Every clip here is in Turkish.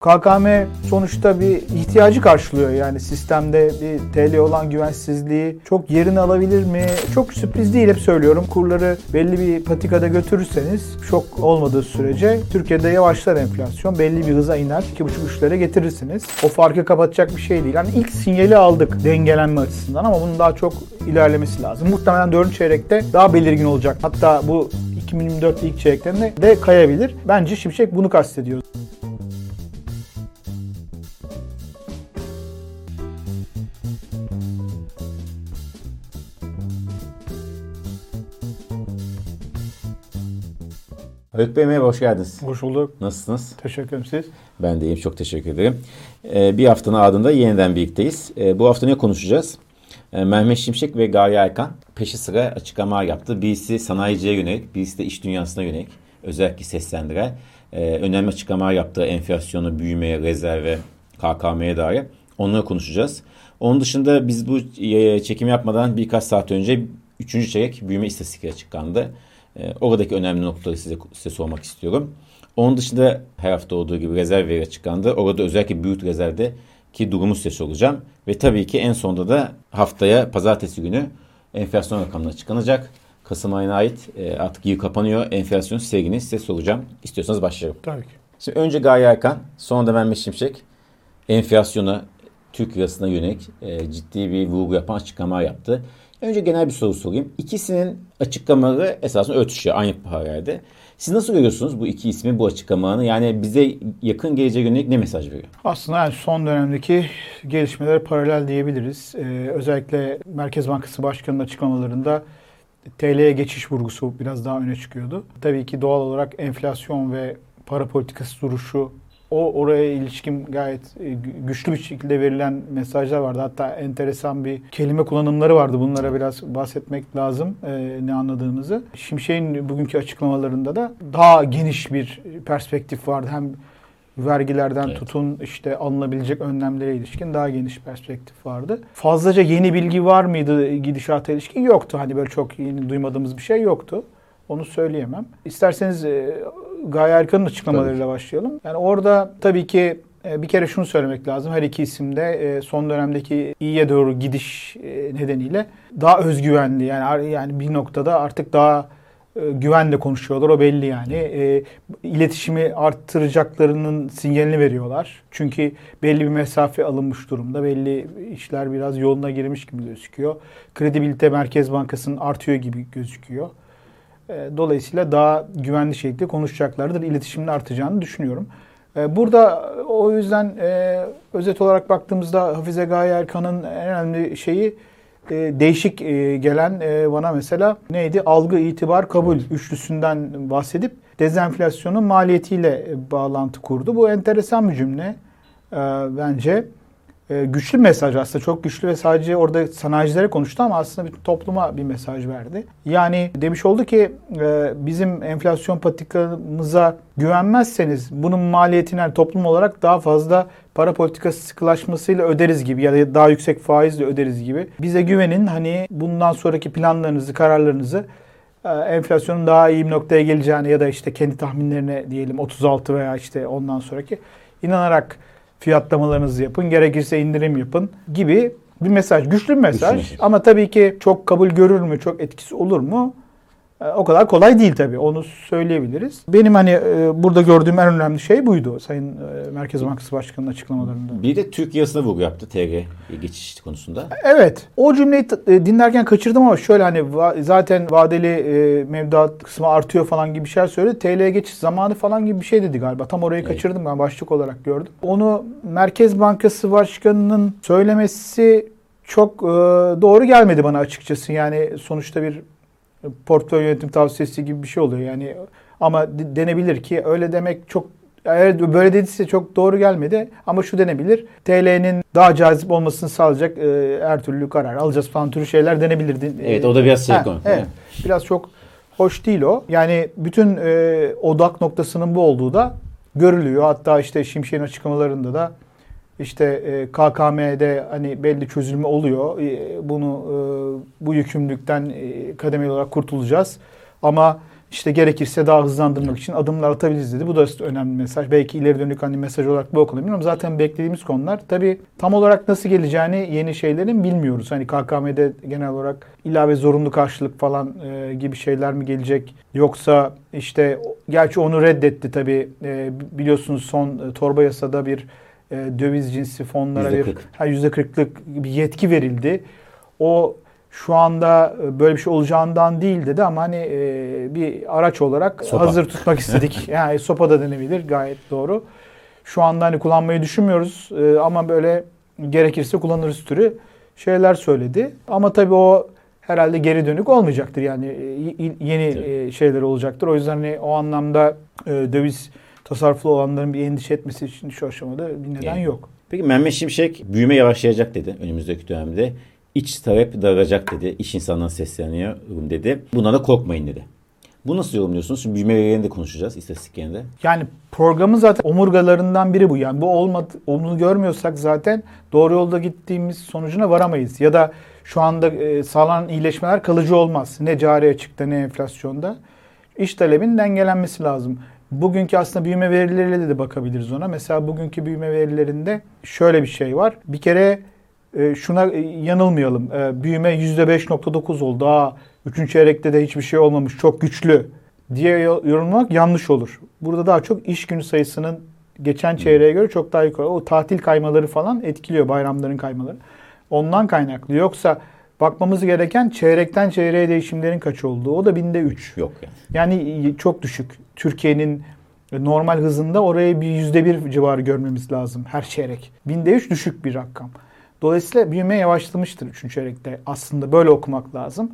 KKM sonuçta bir ihtiyacı karşılıyor yani sistemde bir TL olan güvensizliği çok yerini alabilir mi? Çok sürpriz değil hep söylüyorum. Kurları belli bir patikada götürürseniz şok olmadığı sürece Türkiye'de yavaşlar enflasyon. Belli bir hıza iner. 2,5-3'lere getirirsiniz. O farkı kapatacak bir şey değil. Yani ilk sinyali aldık dengelenme açısından ama bunun daha çok ilerlemesi lazım. Muhtemelen 4. çeyrekte daha belirgin olacak. Hatta bu 2024 ilk çeyreklerinde de kayabilir. Bence Şimşek bunu kastediyor. Haluk Bey merhaba, hoş geldiniz. Hoş bulduk. Nasılsınız? Teşekkür ederim siz. Ben de iyiyim, çok teşekkür ederim. Ee, bir haftanın ardında yeniden birlikteyiz. Ee, bu hafta ne konuşacağız? Ee, Mehmet Şimşek ve Gaye Aykan peşi sıra açıklamalar yaptı. Birisi sanayiciye yönelik, birisi de iş dünyasına yönelik. Özellikle seslendiren. Ee, önemli açıklamalar yaptı. Enflasyonu, büyümeye, rezerve, KKM'ye dair. Onları konuşacağız. Onun dışında biz bu e, çekim yapmadan birkaç saat önce 3. çeyrek büyüme istatistikleri açıklandı. E, oradaki önemli noktaları size, size sormak istiyorum. Onun dışında her hafta olduğu gibi rezerv veri açıklandı. Orada özellikle büyük rezervde ki durumu size soracağım. Ve tabii ki en sonunda da haftaya pazartesi günü enflasyon rakamları açıklanacak. Kasım ayına ait e, artık yıl kapanıyor. Enflasyon sevgini size soracağım. İstiyorsanız başlayalım. Tabii ki. Şimdi önce Gaye Erkan, sonra da Mehmet Şimşek enflasyona, Türk lirasına yönelik e, ciddi bir vurgu yapan açıklama yaptı. Önce genel bir soru sorayım. İkisinin açıklamaları esasında örtüşüyor aynı paralelde. Siz nasıl görüyorsunuz bu iki ismin bu açıklamalarını? Yani bize yakın geleceğe yönelik ne mesaj veriyor? Aslında yani son dönemdeki gelişmeler paralel diyebiliriz. Ee, özellikle Merkez Bankası Başkanı'nın açıklamalarında TL'ye geçiş vurgusu biraz daha öne çıkıyordu. Tabii ki doğal olarak enflasyon ve para politikası duruşu o oraya ilişkin gayet e, güçlü bir şekilde verilen mesajlar vardı. Hatta enteresan bir kelime kullanımları vardı. Bunlara biraz bahsetmek lazım e, ne anladığınızı. Şimşek'in bugünkü açıklamalarında da daha geniş bir perspektif vardı. Hem vergilerden evet. tutun işte alınabilecek önlemlere ilişkin daha geniş perspektif vardı. Fazlaca yeni bilgi var mıydı gidişata ilişkin? Yoktu. Hani böyle çok yeni duymadığımız bir şey yoktu. Onu söyleyemem. İsterseniz e, Gaye Erkan'ın açıklamalarıyla tabii. başlayalım. Yani orada tabii ki e, bir kere şunu söylemek lazım. Her iki isim de e, son dönemdeki iyiye doğru gidiş e, nedeniyle daha özgüvenli. Yani yani bir noktada artık daha güvenle konuşuyorlar. O belli yani. E, iletişimi arttıracaklarının sinyalini veriyorlar. Çünkü belli bir mesafe alınmış durumda. Belli işler biraz yoluna girmiş gibi gözüküyor. Kredibilite Merkez Bankası'nın artıyor gibi gözüküyor. E, dolayısıyla daha güvenli şekilde konuşacaklardır. İletişimin artacağını düşünüyorum. E, burada o yüzden e, özet olarak baktığımızda Hafize Gaye Erkan'ın en önemli şeyi değişik gelen bana mesela neydi? Algı, itibar, kabul üçlüsünden bahsedip dezenflasyonun maliyetiyle bağlantı kurdu. Bu enteresan bir cümle bence. Ee, güçlü mesaj aslında çok güçlü ve sadece orada sanayicilere konuştu ama aslında bütün topluma bir mesaj verdi. Yani demiş oldu ki e, bizim enflasyon patikamıza güvenmezseniz bunun maliyetini toplum olarak daha fazla para politikası sıkılaşmasıyla öderiz gibi ya da daha yüksek faizle öderiz gibi. Bize güvenin hani bundan sonraki planlarınızı, kararlarınızı e, enflasyonun daha iyi bir noktaya geleceğini ya da işte kendi tahminlerine diyelim 36 veya işte ondan sonraki inanarak fiyatlamalarınızı yapın, gerekirse indirim yapın gibi bir mesaj. Güçlü bir mesaj Güçlü. ama tabii ki çok kabul görür mü, çok etkisi olur mu? E, o kadar kolay değil tabii. Onu söyleyebiliriz. Benim hani e, burada gördüğüm en önemli şey buydu Sayın e, Merkez Bankası Başkanı'nın açıklamalarında. Bir de Türk lirasına vurgu yaptı TG geçiş konusunda. Evet. O cümleyi dinlerken kaçırdım ama şöyle hani zaten vadeli mevduat kısmı artıyor falan gibi bir şeyler söyledi. TL'ye geçiş zamanı falan gibi bir şey dedi galiba. Tam orayı evet. kaçırdım ben başlık olarak gördüm. Onu Merkez Bankası Başkanı'nın söylemesi çok doğru gelmedi bana açıkçası. Yani sonuçta bir portföy yönetim tavsiyesi gibi bir şey oluyor. Yani ama denebilir ki öyle demek çok eğer böyle dediyse çok doğru gelmedi ama şu denebilir. TL'nin daha cazip olmasını sağlayacak e, her türlü karar alacağız falan türü şeyler denebilirdi. Evet o da biraz şey konu. Evet, biraz çok hoş değil o. Yani bütün e, odak noktasının bu olduğu da görülüyor. Hatta işte Şimşek'in açıklamalarında da işte e, KKM'de hani belli çözülme oluyor. E, bunu e, bu yükümlülükten kademeli olarak kurtulacağız. Ama işte gerekirse daha hızlandırmak için adımlar atabiliriz dedi. Bu da önemli mesaj. Belki ileri dönük hani mesaj olarak bu okunabilir ama zaten beklediğimiz konular. Tabii tam olarak nasıl geleceğini yeni şeylerin bilmiyoruz. Hani KKM'de genel olarak ilave zorunlu karşılık falan e, gibi şeyler mi gelecek? Yoksa işte gerçi onu reddetti tabii. E, biliyorsunuz son e, torba yasada bir e, döviz cinsi fonlara %40. bir ha, %40'lık bir yetki verildi. O şu anda e, böyle bir şey olacağından değil dedi ama hani e, bir araç olarak Sopa. hazır tutmak istedik. yani sopa da denebilir gayet doğru. Şu anda hani kullanmayı düşünmüyoruz e, ama böyle gerekirse kullanırız türü şeyler söyledi. Ama tabii o herhalde geri dönük olmayacaktır yani e, yeni Tabii. e, şeyler olacaktır. O yüzden hani o anlamda e, döviz tasarruflu olanların bir endişe etmesi için şu aşamada bir neden Yani. yok. Peki Mehmet Şimşek büyüme yavaşlayacak dedi önümüzdeki dönemde. İç talep daralacak dedi. İş insanlarına sesleniyorum dedi. Buna da korkmayın dedi. Bu nasıl yorumluyorsunuz? Şimdi büyüme verilerini de konuşacağız istatistiklerinde. Yani programın zaten omurgalarından biri bu. Yani bu olmadı, onu görmüyorsak zaten doğru yolda gittiğimiz sonucuna varamayız. Ya da şu anda e, sağlanan iyileşmeler kalıcı olmaz. Ne cari açıkta ne enflasyonda. İş talebinin dengelenmesi lazım. Bugünkü aslında büyüme verileriyle de bakabiliriz ona. Mesela bugünkü büyüme verilerinde şöyle bir şey var. Bir kere e, şuna e, yanılmayalım. E, büyüme %5.9 oldu. Daha 3. çeyrekte de hiçbir şey olmamış. Çok güçlü diye yo- yorumlamak yanlış olur. Burada daha çok iş günü sayısının geçen çeyreğe göre çok daha yukarı. O tatil kaymaları falan etkiliyor bayramların kaymaları. Ondan kaynaklı. Yoksa bakmamız gereken çeyrekten çeyreğe değişimlerin kaç olduğu. O da binde 3. Yok yani. Yani çok düşük. Türkiye'nin normal hızında oraya bir yüzde bir civarı görmemiz lazım her çeyrek. Binde üç düşük bir rakam. Dolayısıyla büyüme yavaşlamıştır üçüncü çeyrekte. Aslında böyle okumak lazım.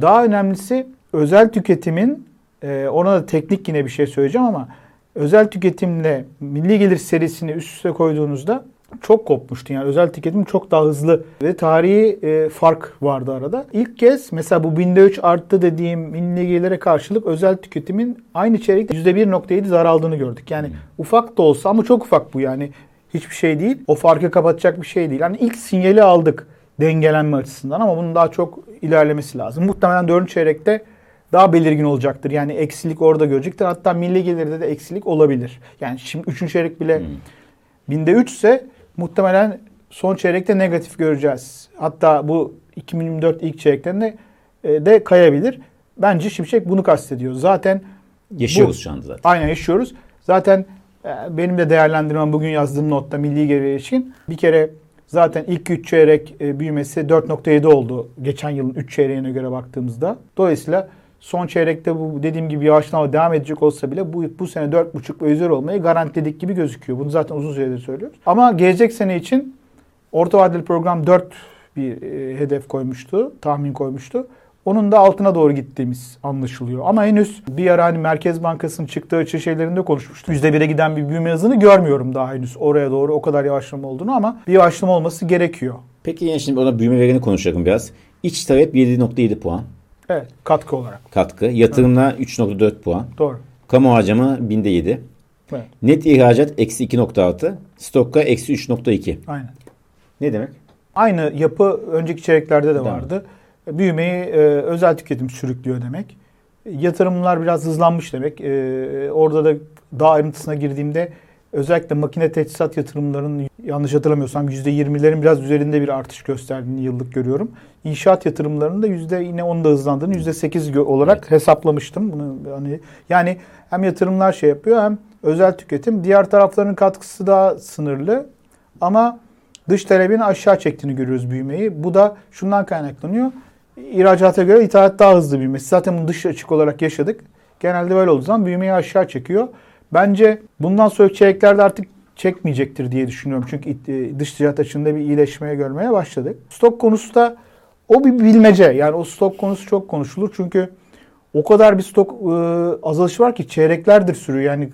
Daha önemlisi özel tüketimin, e, ona da teknik yine bir şey söyleyeceğim ama özel tüketimle milli gelir serisini üst üste koyduğunuzda çok kopmuştu. Yani özel tüketim çok daha hızlı ve tarihi e, fark vardı arada. İlk kez mesela bu binde 3 arttı dediğim milli gelire karşılık özel tüketimin aynı çeyrekte %1.7 daraldığını gördük. Yani ufak da olsa ama çok ufak bu yani hiçbir şey değil. O farkı kapatacak bir şey değil. Yani ilk sinyali aldık dengelenme açısından ama bunun daha çok ilerlemesi lazım. Muhtemelen 4. çeyrekte daha belirgin olacaktır. Yani eksilik orada görecektir. Hatta milli gelirde de eksilik olabilir. Yani şimdi 3. çeyrek bile binde 3 ise muhtemelen son çeyrekte negatif göreceğiz. Hatta bu 2024 ilk çeyreklerinde e, de kayabilir. Bence Şimşek bunu kastediyor. Zaten Yaşıyoruz bu- şu anda zaten. Aynen yaşıyoruz. Zaten e, benim de değerlendirmem bugün yazdığım notta milli gelire ilişkin. Bir kere zaten ilk 3 çeyrek e, büyümesi 4.7 oldu geçen yılın 3 çeyreğine göre baktığımızda. Dolayısıyla son çeyrekte bu dediğim gibi yavaşlama devam edecek olsa bile bu, bu sene 4.5 ve üzeri olmayı garantiledik gibi gözüküyor. Bunu zaten uzun süredir söylüyoruz. Ama gelecek sene için orta vadeli program 4 bir e, hedef koymuştu, tahmin koymuştu. Onun da altına doğru gittiğimiz anlaşılıyor. Ama henüz bir ara hani Merkez Bankası'nın çıktığı açı şeylerinde konuşmuştuk. %1'e giden bir büyüme hızını görmüyorum daha henüz oraya doğru o kadar yavaşlama olduğunu ama bir yavaşlama olması gerekiyor. Peki yine şimdi ona büyüme verilerini konuşalım biraz. İç talep 7.7 puan Evet katkı olarak. katkı. Yatırımla 3.4 puan. Doğru. Kamu harcama binde 7. Evet. Net ihracat eksi 2.6. Stokka eksi 3.2. Aynen. Ne demek? Aynı yapı önceki çeyreklerde de vardı. Büyümeyi e, özel tüketim sürüklüyor demek. Yatırımlar biraz hızlanmış demek. E, orada da daha ayrıntısına girdiğimde özellikle makine teçhizat yatırımlarının yanlış hatırlamıyorsam %20'lerin biraz üzerinde bir artış gösterdiğini yıllık görüyorum. İnşaat yatırımlarının da yüzde yine onu da hızlandığını %8 gö- olarak hesaplamıştım. Bunu hani yani hem yatırımlar şey yapıyor hem özel tüketim. Diğer tarafların katkısı daha sınırlı. Ama dış talebin aşağı çektiğini görüyoruz büyümeyi. Bu da şundan kaynaklanıyor. İhracata göre ithalat daha hızlı büyümesi. Zaten bunu dış açık olarak yaşadık. Genelde böyle olduğu zaman büyümeyi aşağı çekiyor. Bence bundan sonraki çeyreklerde artık çekmeyecektir diye düşünüyorum. Çünkü e, dış ticaret açığında bir iyileşmeye görmeye başladık. Stok konusu da o bir bilmece. Yani o stok konusu çok konuşulur. Çünkü o kadar bir stok e, azalışı var ki çeyreklerdir sürüyor. Yani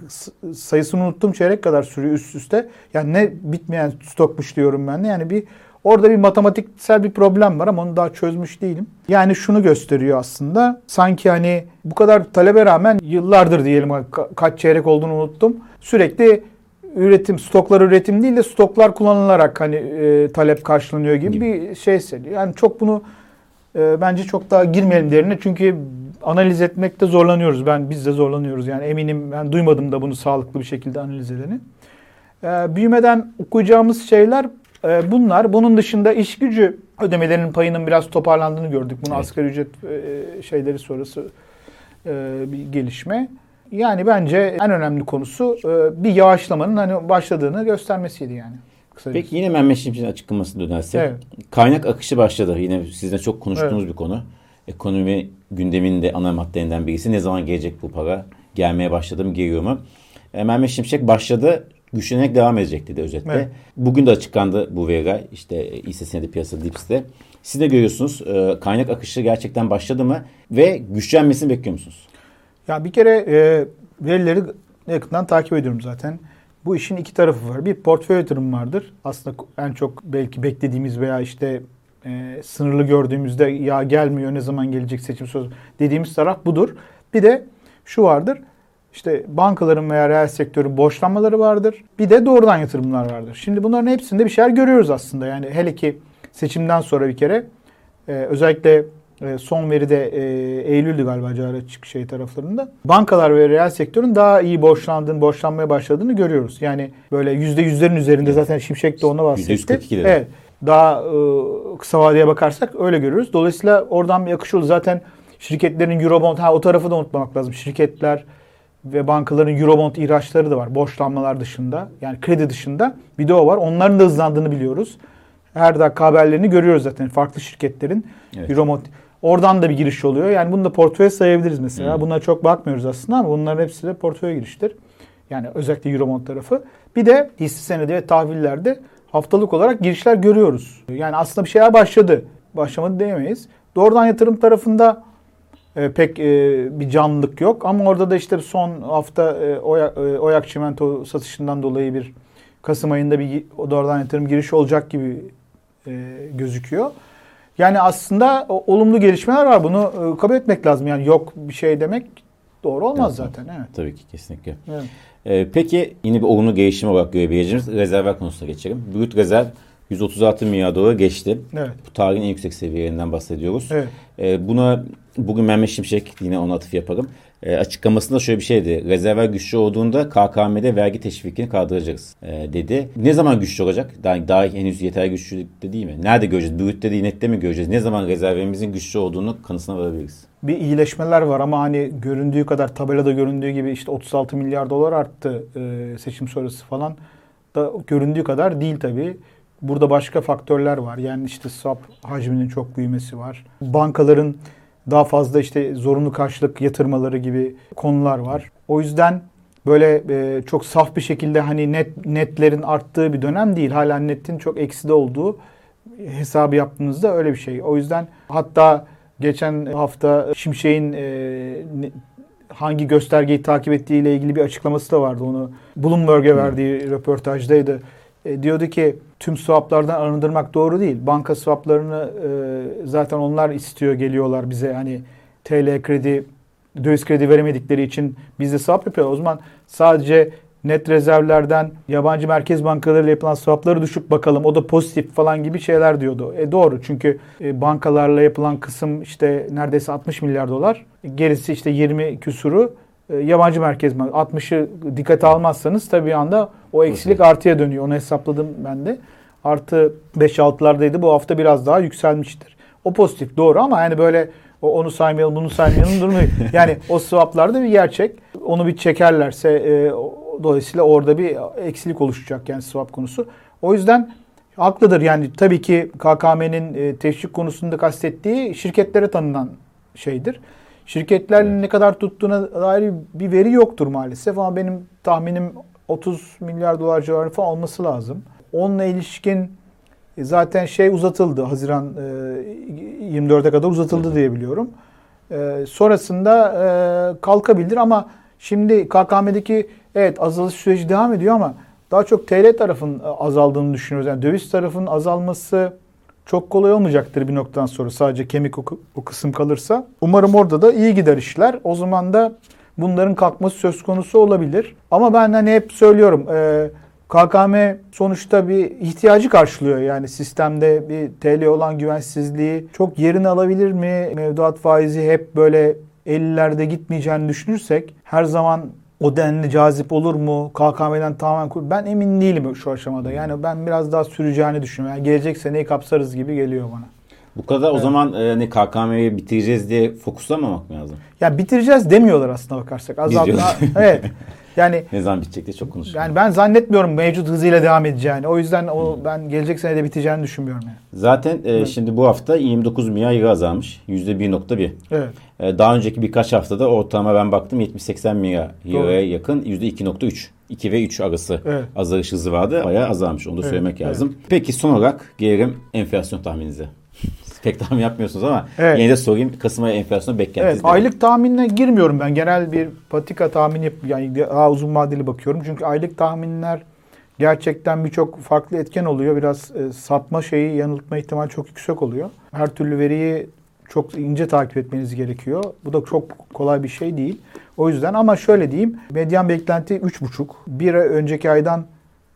sayısını unuttum çeyrek kadar sürüyor üst üste. Yani ne bitmeyen stokmuş diyorum ben de. Yani bir orada bir matematiksel bir problem var ama onu daha çözmüş değilim. Yani şunu gösteriyor aslında. Sanki hani bu kadar talebe rağmen yıllardır diyelim ka- kaç çeyrek olduğunu unuttum. Sürekli üretim, stoklar üretim değil de stoklar kullanılarak hani e, talep karşılanıyor gibi Gibi. bir şey söylüyor. Yani çok bunu e, bence çok daha girmeyelim derine çünkü analiz etmekte zorlanıyoruz. Ben biz de zorlanıyoruz. Yani eminim ben duymadım da bunu sağlıklı bir şekilde analiz edeni. E, büyümeden okuyacağımız şeyler e, bunlar. Bunun dışında iş gücü ödemelerinin payının biraz toparlandığını gördük. Bunu Evet. asgari ücret e, şeyleri sonrası e, bir gelişme. Yani bence en önemli konusu e, bir yavaşlamanın hani başladığını göstermesiydi yani. Kısaca. Peki yine Mehmet Şimşek'in açıklamasına dönersek. Evet. Kaynak akışı başladı. Yine sizinle çok konuştuğumuz bir konu. Ekonomi gündeminde ana maddelerinden birisi. Ne zaman gelecek bu para? Gelmeye başladı mı, geliyor mu? E, Mehmet Şimşek başladı. Güçlenerek devam edecek dedi özetle. Evet. Bugün de açıklandı bu veriler. İşte hisse senedi piyasası Dips'te. Siz de görüyorsunuz e, kaynak akışı gerçekten başladı mı? Ve güçlenmesini bekliyor musunuz? Ya bir kere e, verileri yakından takip ediyorum zaten. Bu işin iki tarafı var. Bir portföy yatırım vardır. Aslında en çok belki beklediğimiz veya işte e, sınırlı gördüğümüzde ya gelmiyor ne zaman gelecek seçim söz dediğimiz taraf budur. Bir de şu vardır. İşte bankaların veya reel sektörün borçlanmaları vardır. Bir de doğrudan yatırımlar vardır. Şimdi bunların hepsinde bir şeyler görüyoruz aslında. Yani hele ki seçimden sonra bir kere e, özellikle son veride e, Eylül'dü galiba cari açık şey taraflarında. Bankalar ve reel sektörün daha iyi borçlandığını, borçlanmaya başladığını görüyoruz. Yani böyle yüzde yüzlerin üzerinde zaten Şimşek de ona bahsetti. %142 dedi. Evet. Daha e, kısa vadeye bakarsak öyle görüyoruz. Dolayısıyla oradan bir akış oldu. Zaten şirketlerin Eurobond, ha o tarafı da unutmamak lazım. Şirketler ve bankaların Eurobond ihraçları da var. Borçlanmalar dışında. Yani kredi dışında. Bir de o var. Onların da hızlandığını biliyoruz. Her dakika haberlerini görüyoruz zaten. Farklı şirketlerin Evet. Eurobond. Oradan da bir giriş oluyor. Yani bunu da portföye sayabiliriz mesela. Hmm. Buna çok bakmıyoruz aslında ama bunların hepsi de portföye giriştir. Yani özellikle Eurobond tarafı. Bir de hisse senedi ve tahvillerde haftalık olarak girişler görüyoruz. Yani aslında bir şeyler başladı. Başlamadı diyemeyiz. Doğrudan yatırım tarafında e, pek e, bir canlılık yok. Ama orada da işte son hafta e, Oyak, e, Oyak Çimento satışından dolayı bir Kasım ayında bir doğrudan yatırım girişi olacak gibi e, gözüküyor. Yani aslında olumlu gelişmeler var. Bunu e, kabul etmek lazım. Yani yok bir şey demek doğru olmaz Evet. zaten. Evet. Tabii ki kesinlikle. evet. Ee, peki yine bir olumlu gelişim olarak görebileceğimiz rezervler konusuna geçelim. Brüt rezerv 136 milyar dolara geçti. Evet. Bu tarihin en yüksek seviyelerinden bahsediyoruz. Evet. Ee, buna bugün Mehmet Şimşek yine ona atıf yapalım. Ee, açıklamasında şöyle bir şeydi. Rezervler güçlü olduğunda KKM'de vergi teşvikini kaldıracağız ee, dedi. Ne zaman güçlü olacak? Daha, daha henüz yeterli güçlülükte değil mi? Nerede göreceğiz? Brütte değil nette mi göreceğiz? Ne zaman rezervimizin güçlü olduğunu kanısına varabiliriz? Bir iyileşmeler var ama hani göründüğü kadar tabelada göründüğü gibi işte 36 milyar dolar arttı e, seçim sonrası falan da göründüğü kadar değil tabii. Burada başka faktörler var. Yani işte swap hacminin çok büyümesi var. Bankaların daha fazla işte zorunlu karşılık yatırmaları gibi konular var. O yüzden böyle e, çok saf bir şekilde hani net netlerin arttığı bir dönem değil. Hala netin çok ekside olduğu hesabı yaptığınızda öyle bir şey. O yüzden hatta geçen hafta Şimşek'in e, hangi göstergeyi takip ettiği ile ilgili bir açıklaması da vardı. Onu Bloomberg'e verdiği röportajdaydı. E, diyordu ki tüm swaplardan arındırmak doğru değil. Banka swaplarını e, zaten onlar istiyor geliyorlar bize hani TL kredi döviz kredi veremedikleri için biz de swap yapıyorlar. O zaman sadece net rezervlerden yabancı merkez bankalarıyla yapılan swapları düşük bakalım. O da pozitif falan gibi şeyler diyordu. E doğru çünkü e, bankalarla yapılan kısım işte neredeyse 60 milyar dolar. Gerisi işte 20 küsuru yabancı merkez bank. 60'ı dikkate almazsanız tabii bir anda o eksilik artıya dönüyor. Onu hesapladım ben de. Artı 5-6'lardaydı. Bu hafta biraz daha yükselmiştir. O pozitif doğru ama yani böyle o onu saymayalım bunu saymayalım durumu. yok. Yani o swaplarda bir gerçek. Onu bir çekerlerse e, dolayısıyla orada bir eksilik oluşacak yani swap konusu. O yüzden haklıdır yani tabii ki KKM'nin e, teşvik konusunda kastettiği şirketlere tanınan şeydir. Şirketlerin ne kadar tuttuğuna dair bir veri yoktur maalesef ama benim tahminim 30 milyar dolar civarı falan olması lazım. Onunla ilişkin e, zaten şey uzatıldı. Haziran e, 24'e kadar uzatıldı diye biliyorum. E, sonrasında e, kalkabilir ama şimdi KKM'deki evet azalış süreci devam ediyor ama daha çok TL tarafın azaldığını düşünüyoruz. Yani döviz tarafının azalması çok kolay olmayacaktır bir noktadan sonra sadece kemik o, o kısım kalırsa. Umarım orada da iyi gider işler. O zaman da bunların kalkması söz konusu olabilir. Ama ben hani hep söylüyorum e, KKM sonuçta bir ihtiyacı karşılıyor. Yani sistemde bir TL olan güvensizliği çok yerini alabilir mi? Mevduat faizi hep böyle 50'lerde gitmeyeceğini düşünürsek her zaman o denli cazip olur mu? KKM'den tamamen kur. Ben emin değilim şu aşamada. Yani ben biraz daha süreceğini düşünüyorum. Yani gelecek seneyi kapsarız gibi geliyor bana. Bu kadar o zaman e, hani KKM'yi bitireceğiz diye fokuslamamak mı lazım? Ya bitireceğiz demiyorlar aslında bakarsak. Azaltma. evet. Yani Ne zaman bitecek diye çok konuşuyoruz. yani ben zannetmiyorum mevcut hızıyla devam edeceğini. O yüzden o ben gelecek senede biteceğini düşünmüyorum yani. Zaten e, şimdi bu hafta 29 milyar euro azalmış. %1.1. Evet. E, daha önceki birkaç haftada ortalama ben baktım 70-80 milyar euroya yakın %2.3. 2 ve 3 arası Evet. azalış hızı vardı. Bayağı azalmış. Onu da Evet, söylemek evet. lazım. Peki son olarak gelelim enflasyon tahmininize. Pek tahmin yapmıyorsunuz ama Evet. yine de sorayım. Kasım ayı enflasyon beklentiniz Evet, aylık tahminine girmiyorum ben. Genel bir patika tahmini yap- yani daha uzun vadeli bakıyorum. Çünkü aylık tahminler gerçekten birçok farklı etken oluyor. Biraz e, sapma şeyi yanıltma ihtimali çok yüksek oluyor. Her türlü veriyi çok ince takip etmeniz gerekiyor. Bu da çok kolay bir şey değil. O yüzden ama şöyle diyeyim. Medyan beklenti 3,5. Bir önceki aydan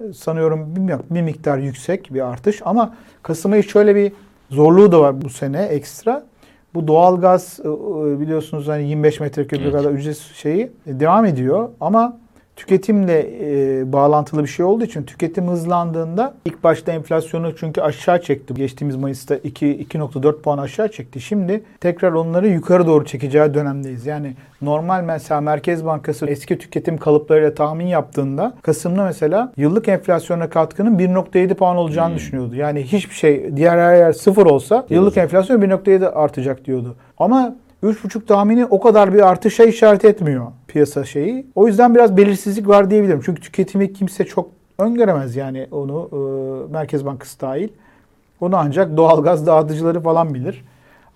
e, sanıyorum bir miktar yüksek bir artış. Ama Kasım ayı şöyle bir zorluğu da var bu sene ekstra. Bu doğalgaz e, e, biliyorsunuz hani 25 metreküp Evet. kadar ücret şeyi e, devam ediyor ama tüketimle e, bağlantılı bir şey olduğu için tüketim hızlandığında ilk başta enflasyonu çünkü aşağı çekti. Geçtiğimiz Mayıs'ta 2 2.4 puan aşağı çekti. Şimdi tekrar onları yukarı doğru çekeceği dönemdeyiz. Yani normal mesela Merkez Bankası eski tüketim kalıplarıyla tahmin yaptığında Kasım'da mesela yıllık enflasyona katkının 1.7 puan olacağını Hmm. düşünüyordu. Yani hiçbir şey diğer her yer sıfır olsa yıllık enflasyon 1.7 artacak diyordu. Ama 3.5 tahmini o kadar bir artışa işaret etmiyor piyasa şeyi. O yüzden biraz belirsizlik var diyebilirim. Çünkü tüketimi kimse çok öngöremez yani onu e, Merkez Bankası dahil. Onu ancak doğalgaz dağıtıcıları falan bilir.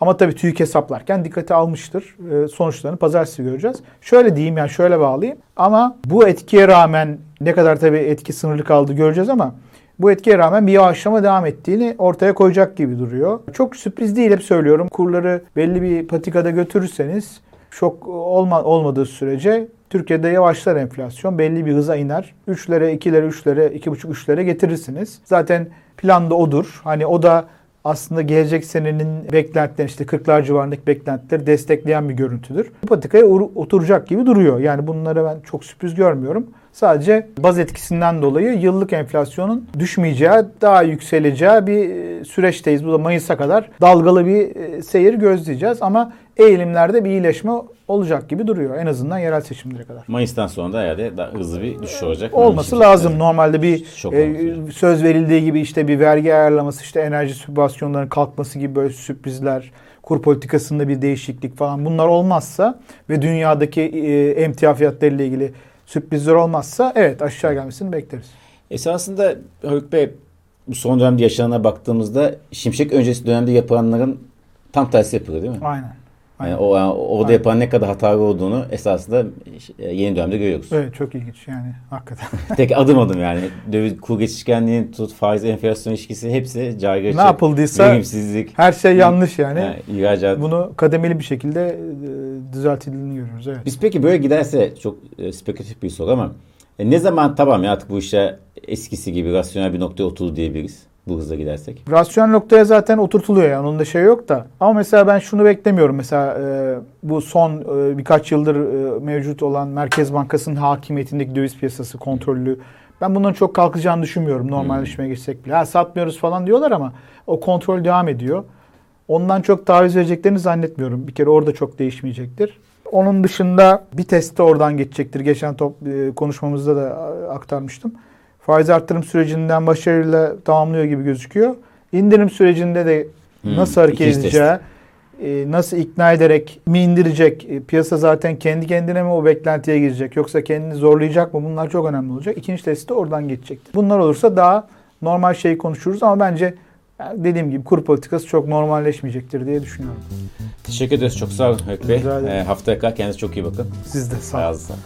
Ama tabii TÜİK hesaplarken dikkate almıştır. E, sonuçlarını pazartesi göreceğiz. Şöyle diyeyim yani şöyle bağlayayım. Ama bu etkiye rağmen ne kadar tabii etki sınırlı kaldı göreceğiz ama bu etkiye rağmen bir yavaşlama devam ettiğini ortaya koyacak gibi duruyor. Çok sürpriz değil hep söylüyorum. Kurları belli bir patikada götürürseniz şok olma, olmadığı sürece Türkiye'de yavaşlar enflasyon. Belli bir hıza iner. 3'lere, 2'lere, 3'lere, 2,5-3'lere getirirsiniz. Zaten planda odur. Hani o da aslında gelecek senenin beklentileri işte 40'lar civarındaki beklentileri destekleyen bir görüntüdür. Bu patikaya ur- oturacak gibi duruyor. Yani bunlara ben çok sürpriz görmüyorum. Sadece baz etkisinden dolayı yıllık enflasyonun düşmeyeceği, daha yükseleceği bir e, süreçteyiz. Bu da Mayıs'a kadar dalgalı bir e, seyir gözleyeceğiz ama eğilimlerde bir iyileşme olacak gibi duruyor. En azından yerel seçimlere kadar. Mayıs'tan sonra da herhalde daha hızlı bir düşüş olacak. Olması Şimdi- lazım. Normalde bir Çok e, söz verildiği gibi işte bir vergi ayarlaması, işte enerji sübvansiyonlarının kalkması gibi böyle sürprizler, kur politikasında bir değişiklik falan bunlar olmazsa ve dünyadaki e, emtia fiyatları ile ilgili sürprizler olmazsa evet aşağı gelmesini bekleriz. Esasında Haluk Bey bu son dönemde yaşanana baktığımızda Şimşek öncesi dönemde yapılanların tam tersi yapılıyor değil mi? Aynen. Yani Aynen. o yani orada Aynen. yapan ne kadar hatalı olduğunu esasında e, yeni dönemde görüyoruz. Evet çok ilginç yani hakikaten. Tek adım adım yani. Döviz kur geçişkenliğinin tut faiz enflasyon ilişkisi hepsi caygırıcı. ne yapıldıysa Verimsizlik. her şey yanlış yani. yani ihracat. Bunu kademeli bir şekilde e, düzeltildiğini görüyoruz. Evet. Biz peki böyle giderse çok e, spekülatif bir soru ama e, ne zaman tamam ya artık bu işe eskisi gibi rasyonel bir noktaya oturdu diyebiliriz bu hızla gidersek. Rasyonel noktaya zaten oturtuluyor yani onun da şey yok da. Ama mesela ben şunu beklemiyorum. Mesela e, bu son e, birkaç yıldır e, mevcut olan Merkez Bankası'nın hakimiyetindeki döviz piyasası kontrollü. Ben bunların çok kalkacağını düşünmüyorum normalleşmeye geçsek bile. Ha, satmıyoruz falan diyorlar ama o kontrol devam ediyor. Ondan çok taviz vereceklerini zannetmiyorum. Bir kere orada çok değişmeyecektir. Onun dışında bir test de oradan geçecektir. Geçen top, e, konuşmamızda da aktarmıştım. Faiz arttırım sürecinden başarıyla tamamlıyor gibi gözüküyor. İndirim sürecinde de Hmm, nasıl hareket ikinci test. edeceği, e, nasıl ikna ederek mi indirecek, e, piyasa zaten kendi kendine mi o beklentiye girecek yoksa kendini zorlayacak mı bunlar çok önemli olacak. İkinci testi de oradan geçecektir. Bunlar olursa daha normal şey konuşuruz ama bence yani dediğim gibi kur politikası çok normalleşmeyecektir diye düşünüyorum. Teşekkür ederiz. Çok sağ olun Haluk Bey. E, haftaya kadar kendinize çok iyi bakın. Siz de sağ olun. Ayağınıza sağlık.